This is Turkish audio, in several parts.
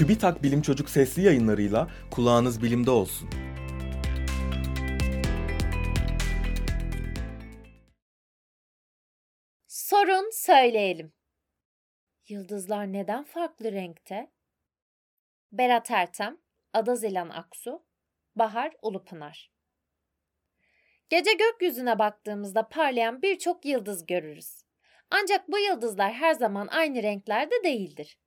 TÜBİTAK Bilim Çocuk sesli yayınlarıyla kulağınız bilimde olsun. Sorun söyleyelim. Yıldızlar neden farklı renkte? Berat Ertem, Ada Zilan Aksu, Bahar Ulupınar. Gece gökyüzüne baktığımızda parlayan birçok yıldız görürüz. Ancak bu yıldızlar her zaman aynı renklerde değildir.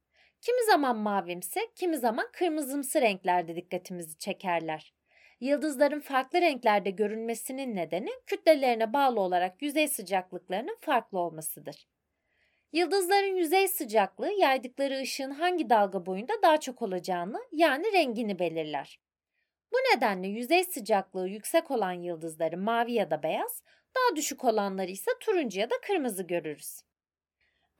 Kimi zaman mavimsi, kimi zaman kırmızımsı renklerde dikkatimizi çekerler. Yıldızların farklı renklerde görünmesinin nedeni kütlelerine bağlı olarak yüzey sıcaklıklarının farklı olmasıdır. Yıldızların yüzey sıcaklığı yaydıkları ışığın hangi dalga boyunda daha çok olacağını yani rengini belirler. Bu nedenle yüzey sıcaklığı yüksek olan yıldızları mavi ya da beyaz, daha düşük olanları ise turuncu ya da kırmızı görürüz.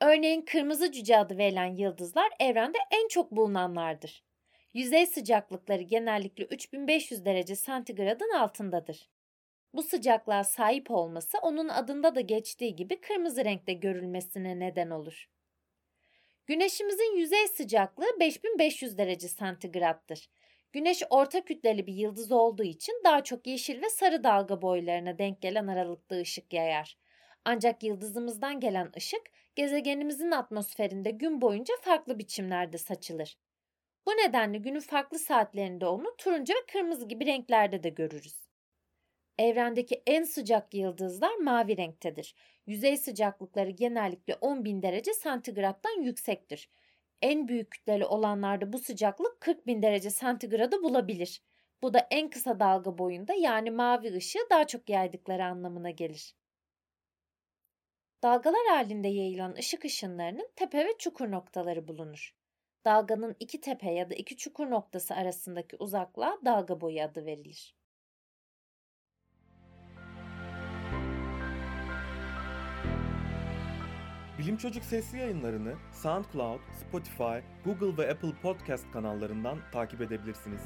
Örneğin kırmızı cüce adı verilen yıldızlar evrende en çok bulunanlardır. Yüzey sıcaklıkları genellikle 3500 derece santigradın altındadır. Bu sıcaklığa sahip olması onun adında da geçtiği gibi kırmızı renkte görülmesine neden olur. Güneşimizin yüzey sıcaklığı 5500 derece santigrattır. Güneş orta kütleli bir yıldız olduğu için daha çok yeşil ve sarı dalga boylarına denk gelen aralıkta ışık yayar. Ancak yıldızımızdan gelen ışık gezegenimizin atmosferinde gün boyunca farklı biçimlerde saçılır. Bu nedenle günün farklı saatlerinde onu turuncu ve kırmızı gibi renklerde de görürüz. Evrendeki en sıcak yıldızlar mavi renktedir. Yüzey sıcaklıkları genellikle 10.000 derece santigrattan yüksektir. En büyük kütleli olanlarda bu sıcaklık 40 bin derece santigradı bulabilir. Bu da en kısa dalga boyunda yani mavi ışığı daha çok yaydıkları anlamına gelir. Dalgalar halinde yayılan ışık ışınlarının tepe ve çukur noktaları bulunur. Dalganın iki tepe ya da iki çukur noktası arasındaki uzaklığa dalga boyu adı verilir. Bilim Çocuk sesli yayınlarını SoundCloud, Spotify, Google ve Apple Podcast kanallarından takip edebilirsiniz.